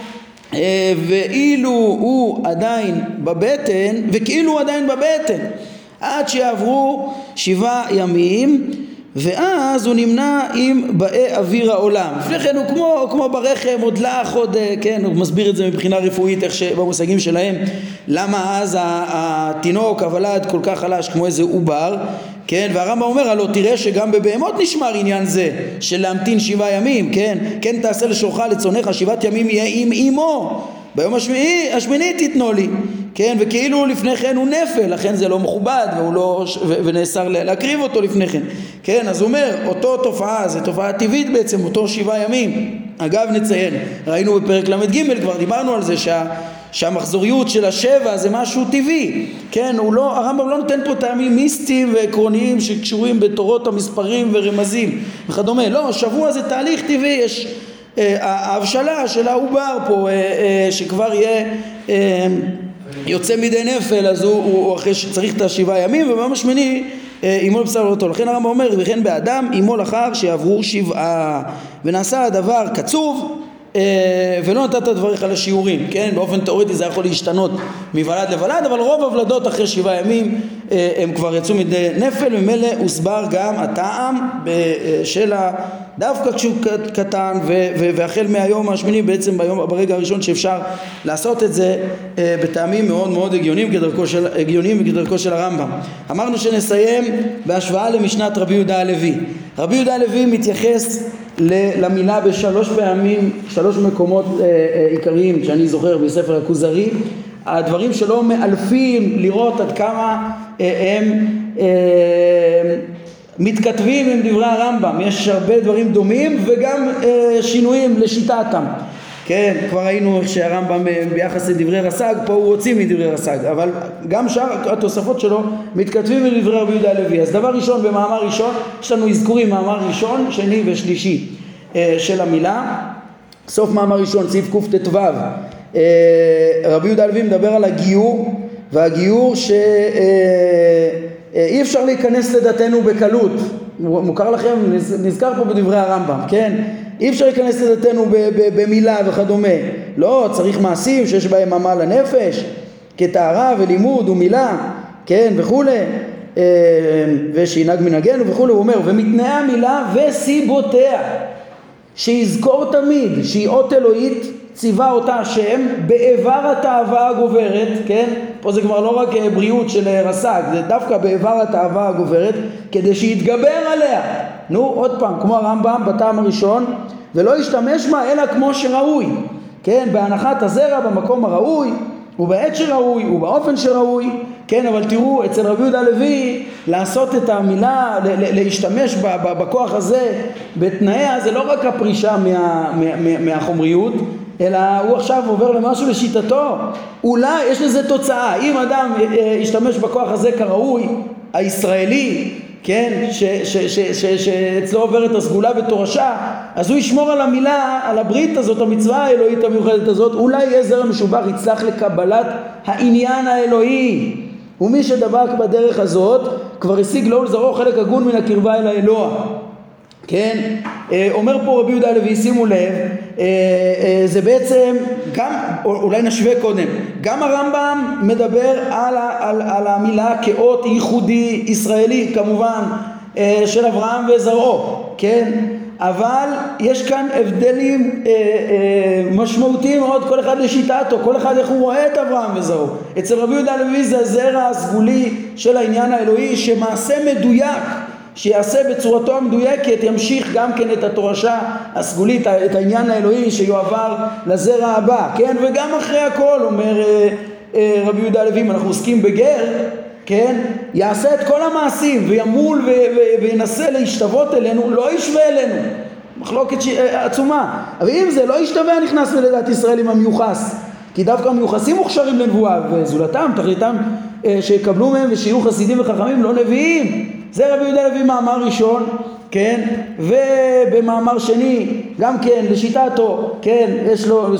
אה, ואילו הוא עדיין בבטן, וכאילו הוא עדיין בבטן, עד שיעברו שבעה ימים ואז הוא נמנה עם באי אוויר העולם. לפני כן הוא כמו, כמו ברחם, עוד לך, עוד, אה, כן, הוא מסביר את זה מבחינה רפואית, איך שבמושגים שלהם, למה אז התינוק, הוולד, כל כך חלש כמו איזה עובר, כן, והרמב"ם אומר הלא תראה שגם בבהמות נשמר עניין זה של להמתין שבעה ימים, כן, כן תעשה לשורך לצונך שבעת ימים יהיה עם אמו ביום השמיני, השמיני תיתנו לי, כן, וכאילו לפני כן הוא נפל, לכן זה לא מכובד והוא לא, ונאסר להקריב אותו לפני כן, כן, אז הוא אומר, אותו תופעה, זה תופעה טבעית בעצם, אותו שבעה ימים, אגב נציין, ראינו בפרק ל"ג כבר דיברנו על זה שה שהמחזוריות של השבע זה משהו טבעי, כן, הוא לא, הרמב"ם לא נותן פה טעמים מיסטיים ועקרוניים שקשורים בתורות המספרים ורמזים וכדומה, לא, שבוע זה תהליך טבעי, יש ההבשלה של העובר פה אה, אה, שכבר יהיה אה, יוצא מידי נפל אז הוא, הוא, אחרי שצריך את השבעה ימים וביום השמיני אימו אה, לבשר אותו לכן הרמב"ם אומר וכן באדם אימו לאחר שיעברו שבעה. ונעשה הדבר קצוב אה, ולא נתת דבריך לשיעורים, כן? באופן תיאורטי זה יכול להשתנות מוולד לוולד, אבל רוב הוולדות אחרי שבעה ימים אה, הם כבר יצאו מדי נפל, ממילא הוסבר גם הטעם של ה... דווקא כשהוא קטן והחל מהיום השמיני בעצם ביום, ברגע הראשון שאפשר לעשות את זה אה, בטעמים מאוד מאוד הגיוניים כדרכו של, הגיוניים כדרכו של הרמב"ם. אמרנו שנסיים בהשוואה למשנת רבי יהודה הלוי. רבי יהודה הלוי מתייחס למילה בשלוש פעמים, שלוש מקומות אה, אה, עיקריים שאני זוכר בספר הכוזרי, הדברים שלו מאלפים לראות עד כמה אה, הם מתכתבים עם דברי הרמב"ם, יש הרבה דברים דומים וגם שינויים לשיטתם. כן, כבר ראינו איך שהרמב"ם ביחס לדברי רס"ג, פה הוא הוציא מדברי רס"ג, אבל גם שאר התוספות שלו מתכתבים עם דברי רבי יהודה הלוי. אז דבר ראשון, במאמר ראשון, יש לנו אזכורים מאמר ראשון, שני ושלישי אה, של המילה. סוף מאמר ראשון, סעיף קט"ו, אה, רבי יהודה הלוי מדבר על הגיור, והגיור שאי אה, אפשר להיכנס לדתנו בקלות. מוכר לכם, נזכר פה בדברי הרמב"ם, כן? אי אפשר להיכנס לדתנו במילה וכדומה. לא, צריך מעשים שיש בהם עמל הנפש, כטהרה ולימוד ומילה, כן, וכולי. ושינהג מנהגנו וכולי, הוא אומר, ומתנאי המילה וסיבותיה. שיזכור תמיד שהיא אות אלוהית ציווה אותה השם באיבר התאווה הגוברת, כן? פה זה כבר לא רק אה, בריאות של אה, רס"ג, זה דווקא באיבר התאווה הגוברת כדי שיתגבר עליה. נו, עוד פעם, כמו הרמב"ם בטעם הראשון, ולא ישתמש בה אלא כמו שראוי, כן? בהנחת הזרע במקום הראוי, ובעת שראוי, ובאופן שראוי, כן, אבל תראו, אצל רבי יהודה הלוי, לעשות את המילה, להשתמש בכוח הזה, בתנאיה, זה לא רק הפרישה מה, מה, מהחומריות, אלא הוא עכשיו עובר למשהו לשיטתו. אולי יש לזה תוצאה. אם אדם אה, אה, ישתמש בכוח הזה כראוי, הישראלי, כן, שאצלו עוברת הסגולה בתורשה, אז הוא ישמור על המילה, על הברית הזאת, המצווה האלוהית המיוחדת הזאת, אולי יהיה זרע משובח יצלח לקבלת העניין האלוהי. ומי שדבק בדרך הזאת, כבר השיג לו ולזרעו חלק הגון מן הקרבה אל האלוה. כן? אה, אומר פה רבי יהודה הלוי, שימו לב, זה בעצם, גם, אולי נשווה קודם, גם הרמב"ם מדבר על, על, על המילה כאות ייחודי ישראלי כמובן של אברהם וזרעו, כן? אבל יש כאן הבדלים אה, אה, משמעותיים מאוד, כל אחד לשיטתו, כל אחד איך הוא רואה את אברהם וזרעו. אצל רבי יהודה הלוי זה הזרע הסגולי של העניין האלוהי, שמעשה מדויק שיעשה בצורתו המדויקת, ימשיך גם כן את התורשה הסגולית, את העניין האלוהי שיועבר לזרע הבא, כן? וגם אחרי הכל, אומר אה, אה, רבי יהודה הלוי, אם אנחנו עוסקים בגר, כן? יעשה את כל המעשים וימול וינסה להשתוות אלינו, לא ישווה אלינו. מחלוקת ש... אה, עצומה. אבל אם זה לא ישתווה, נכנס לדת ישראל עם המיוחס. כי דווקא המיוחסים מוכשרים לנבואה, וזולתם, תכליתם אה, שיקבלו מהם ושיהיו חסידים וחכמים, לא נביאים. זה רבי יהודה לוי מאמר ראשון, כן, ובמאמר שני, גם כן, לשיטתו, כן, יש לו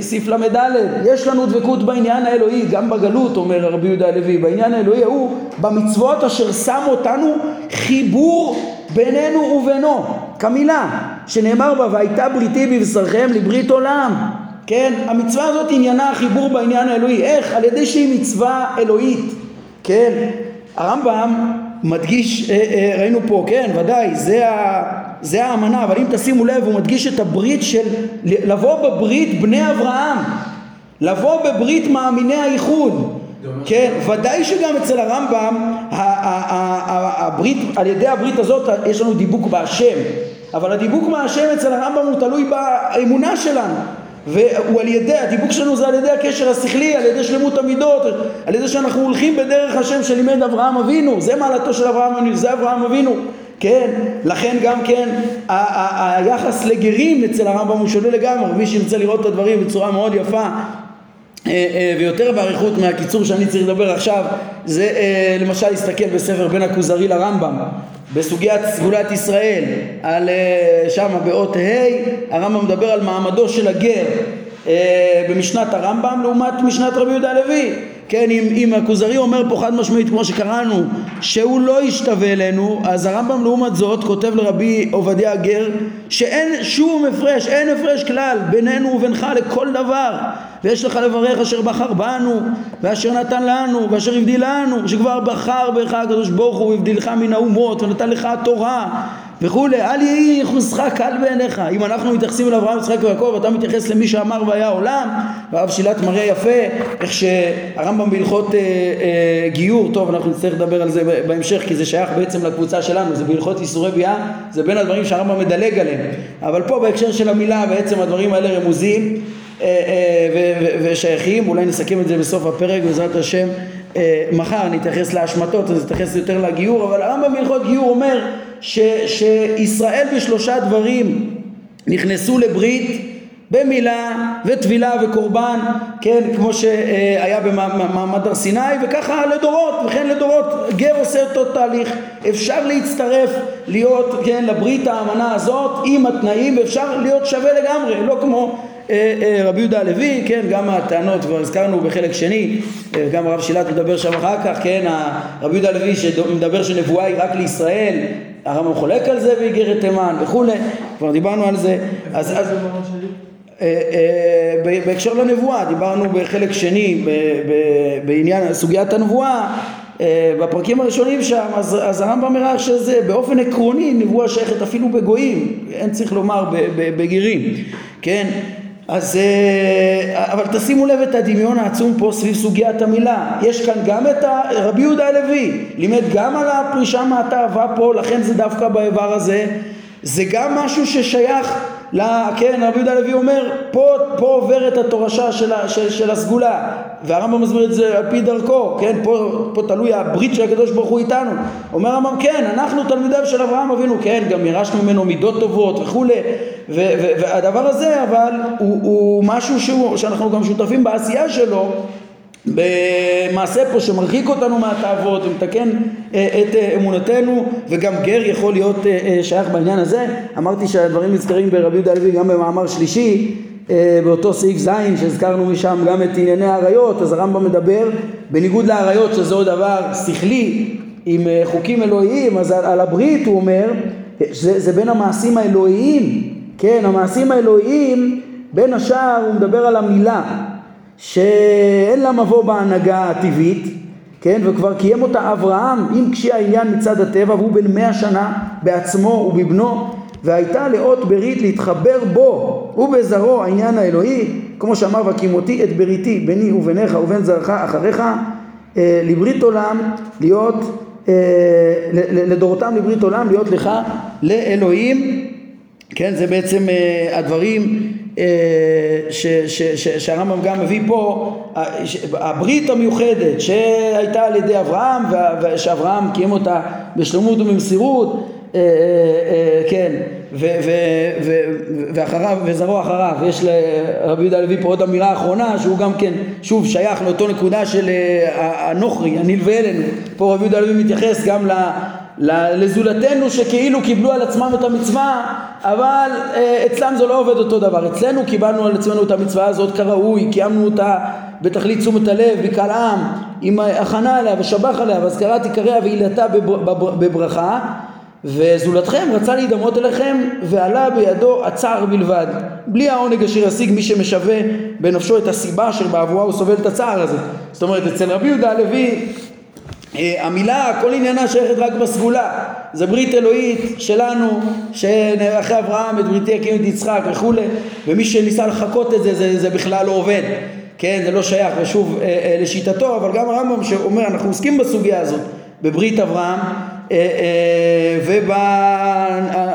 סעיף ל"ד, יש לנו דבקות בעניין האלוהי, גם בגלות, אומר רבי יהודה הלוי, בעניין האלוהי ההוא, במצוות אשר שם אותנו חיבור בינינו ובינו, כמילה, שנאמר בה, והייתה בריתי בבשרכם לברית עולם. כן, המצווה הזאת עניינה החיבור בעניין האלוהי, איך? על ידי שהיא מצווה אלוהית, כן, הרמב"ם מדגיש, אה, אה, ראינו פה, כן, ודאי, זה, ה, זה האמנה, אבל אם תשימו לב, הוא מדגיש את הברית של לבוא בברית בני אברהם, לבוא בברית מאמיני הייחוד, כן, ודאי שגם אצל הרמב"ם הברית, על ידי הברית הזאת יש לנו דיבוק בהשם, אבל הדיבוק מהשם אצל הרמב"ם הוא תלוי באמונה שלנו והוא על ידי, הדיבוק שלנו זה על ידי הקשר השכלי, על ידי שלמות המידות, על ידי שאנחנו הולכים בדרך השם שלימד אברהם אבינו, זה מעלתו של אברהם אבינו, זה אברהם אבינו, כן, לכן גם כן היחס לגרים אצל הרמב"ם הוא שונה לגמרי, מי שירצה לראות את הדברים בצורה מאוד יפה אה, אה, ויותר באריכות מהקיצור שאני צריך לדבר עכשיו זה אה, למשל להסתכל בספר בין הכוזרי לרמב"ם בסוגיית סגולת ישראל, על אה, שמה באות ה', הרמב"ם מדבר על מעמדו של הגר, אה, במשנת הרמב"ם לעומת משנת רבי יהודה הלוי כן, אם, אם הכוזרי אומר פה חד משמעית כמו שקראנו שהוא לא ישתווה אלינו אז הרמב"ם לעומת זאת כותב לרבי עובדיה הגר שאין שום הפרש, אין הפרש כלל בינינו ובינך לכל דבר. ויש לך לברך אשר בחר בנו ואשר נתן לנו ואשר הבדיל לנו שכבר בחר בך הקדוש ברוך הוא והבדילך מן האומות ונתן לך התורה וכולי, אל יהי ייחוסך קל בעיניך. אם אנחנו מתייחסים אל אברהם, יצחק ויעקב, אתה מתייחס למי שאמר והיה עולם, והרב שילת מראה יפה, איך שהרמב"ם בהלכות אה, אה, גיור, טוב, אנחנו נצטרך לדבר על זה בהמשך, כי זה שייך בעצם לקבוצה שלנו, זה בהלכות איסורי ביאה, זה בין הדברים שהרמב"ם מדלג עליהם. אבל פה בהקשר של המילה, בעצם הדברים האלה רמוזים אה, אה, ושייכים, אולי נסכם את זה בסוף הפרק, בעזרת השם. אה, מחר נתייחס להשמטות, אז נתייחס יותר לגיור, אבל הרמב"ם בהלכות גיור אומר ש, שישראל בשלושה דברים נכנסו לברית במילה וטבילה וקורבן, כן, כמו שהיה במעמד הר סיני, וככה לדורות, וכן לדורות, גר עושה אותו תהליך, אפשר להצטרף, להיות, כן, לברית האמנה הזאת עם התנאים, ואפשר להיות שווה לגמרי, לא כמו רבי יהודה הלוי, כן, גם הטענות כבר הזכרנו בחלק שני, אה, גם הרב שילת מדבר שם אחר כך, כן, רבי יהודה הלוי שמדבר שנבואה היא רק לישראל, הרמב"ם חולק על זה באיגרת תימן וכולי, כבר דיברנו על זה, אז, אז בהקשר לנבואה, דיברנו בחלק שני בעניין סוגיית הנבואה בפרקים הראשונים שם, אז, אז הרמב"ם הראה שזה באופן עקרוני נבואה שייכת אפילו בגויים, אין צריך לומר בגירים, כן? אז אה, אבל תשימו לב את הדמיון העצום פה סביב סוגיית המילה. יש כאן גם את רבי יהודה הלוי לימד גם על הפרישה מהתאווה פה לכן זה דווקא באיבר הזה. זה גם משהו ששייך לה, כן, רבי יהודה הלוי אומר, פה, פה עוברת התורשה של, של, של הסגולה, והרמב"ם מסביר את זה על פי דרכו, כן, פה, פה תלוי הברית של הקדוש ברוך הוא איתנו. אומר הרמב"ם, כן, אנחנו תלמידיו של אברהם אבינו, כן, גם ירשנו ממנו מידות טובות וכולי, ו, ו, והדבר הזה אבל הוא, הוא משהו שהוא, שאנחנו גם שותפים בעשייה שלו, במעשה פה שמרחיק אותנו מהתאוות ומתקן אה, את אה, אמונתנו וגם גר יכול להיות אה, שייך בעניין הזה. אמרתי שהדברים נזכרים ברבי יהודה הלוי גם במאמר שלישי באותו סעיף ז' שהזכרנו משם גם את ענייני האריות. אז הרמב"ם מדבר בניגוד לאריות שזה עוד דבר שכלי עם חוקים אלוהיים אז על הברית הוא אומר זה, זה בין המעשים האלוהיים כן המעשים האלוהיים בין השאר הוא מדבר על המילה שאין לה מבוא בהנהגה הטבעית, כן, וכבר קיים אותה אברהם עם קשי העניין מצד הטבע והוא בן מאה שנה בעצמו ובבנו והייתה לאות ברית להתחבר בו ובזרעו העניין האלוהי כמו שאמר והקימותי את בריתי ביני וביניך ובין זרעך אחריך אה, לברית עולם להיות אה, לדורותם לברית עולם להיות לך לאלוהים כן זה בעצם אה, הדברים אה, שהרמב"ם גם מביא פה, הברית המיוחדת שהייתה על ידי אברהם ושאברהם קיים אותה בשלמות ובמסירות, אה, אה, כן, ואחריו, וזרוע אחריו, יש לרבי יהודה הלוי פה עוד אמירה אחרונה שהוא גם כן שוב שייך לאותו נקודה של הנוכרי, הנלווה אלינו, פה רבי יהודה הלוי מתייחס גם לזולתנו שכאילו קיבלו על עצמם את המצווה אבל אה, אצלם זה לא עובד אותו דבר. אצלנו קיבלנו על עצמנו את המצווה הזאת כראוי קיימנו אותה בתכלית תשומת הלב בקהל עם עם הכנה עליה ושבח עליה והזכרת עיקריה ועילתה בברכה וזולתכם רצה להידמות אליכם ועלה בידו הצער בלבד. בלי העונג אשר ישיג מי שמשווה בנפשו את הסיבה אשר בעבורה הוא סובל את הצער הזה. זאת אומרת אצל רבי יהודה הלוי המילה כל עניינה שייכת רק בסגולה. זה ברית אלוהית שלנו שאחרי אברהם את בריתי הקים את יצחק וכולי ומי שניסה לחקות את זה זה, זה בכלל לא עובד. כן זה לא שייך ושוב אה, אה, לשיטתו אבל גם הרמב"ם שאומר אנחנו עוסקים בסוגיה הזאת בברית אברהם אה, אה,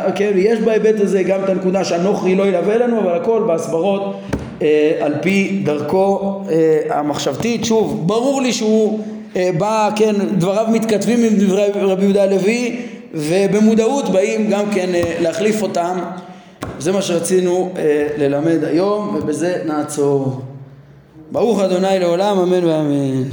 וכן, יש בהיבט הזה גם את הנקודה שהנוכרי לא ילווה לנו אבל הכל בהסברות אה, על פי דרכו אה, המחשבתית. שוב ברור לי שהוא אה, בא, כן, דבריו מתכתבים עם דברי רבי יהודה הלוי ובמודעות באים גם כן אה, להחליף אותם. זה מה שרצינו אה, ללמד היום ובזה נעצור. ברוך אדוני לעולם אמן ואמן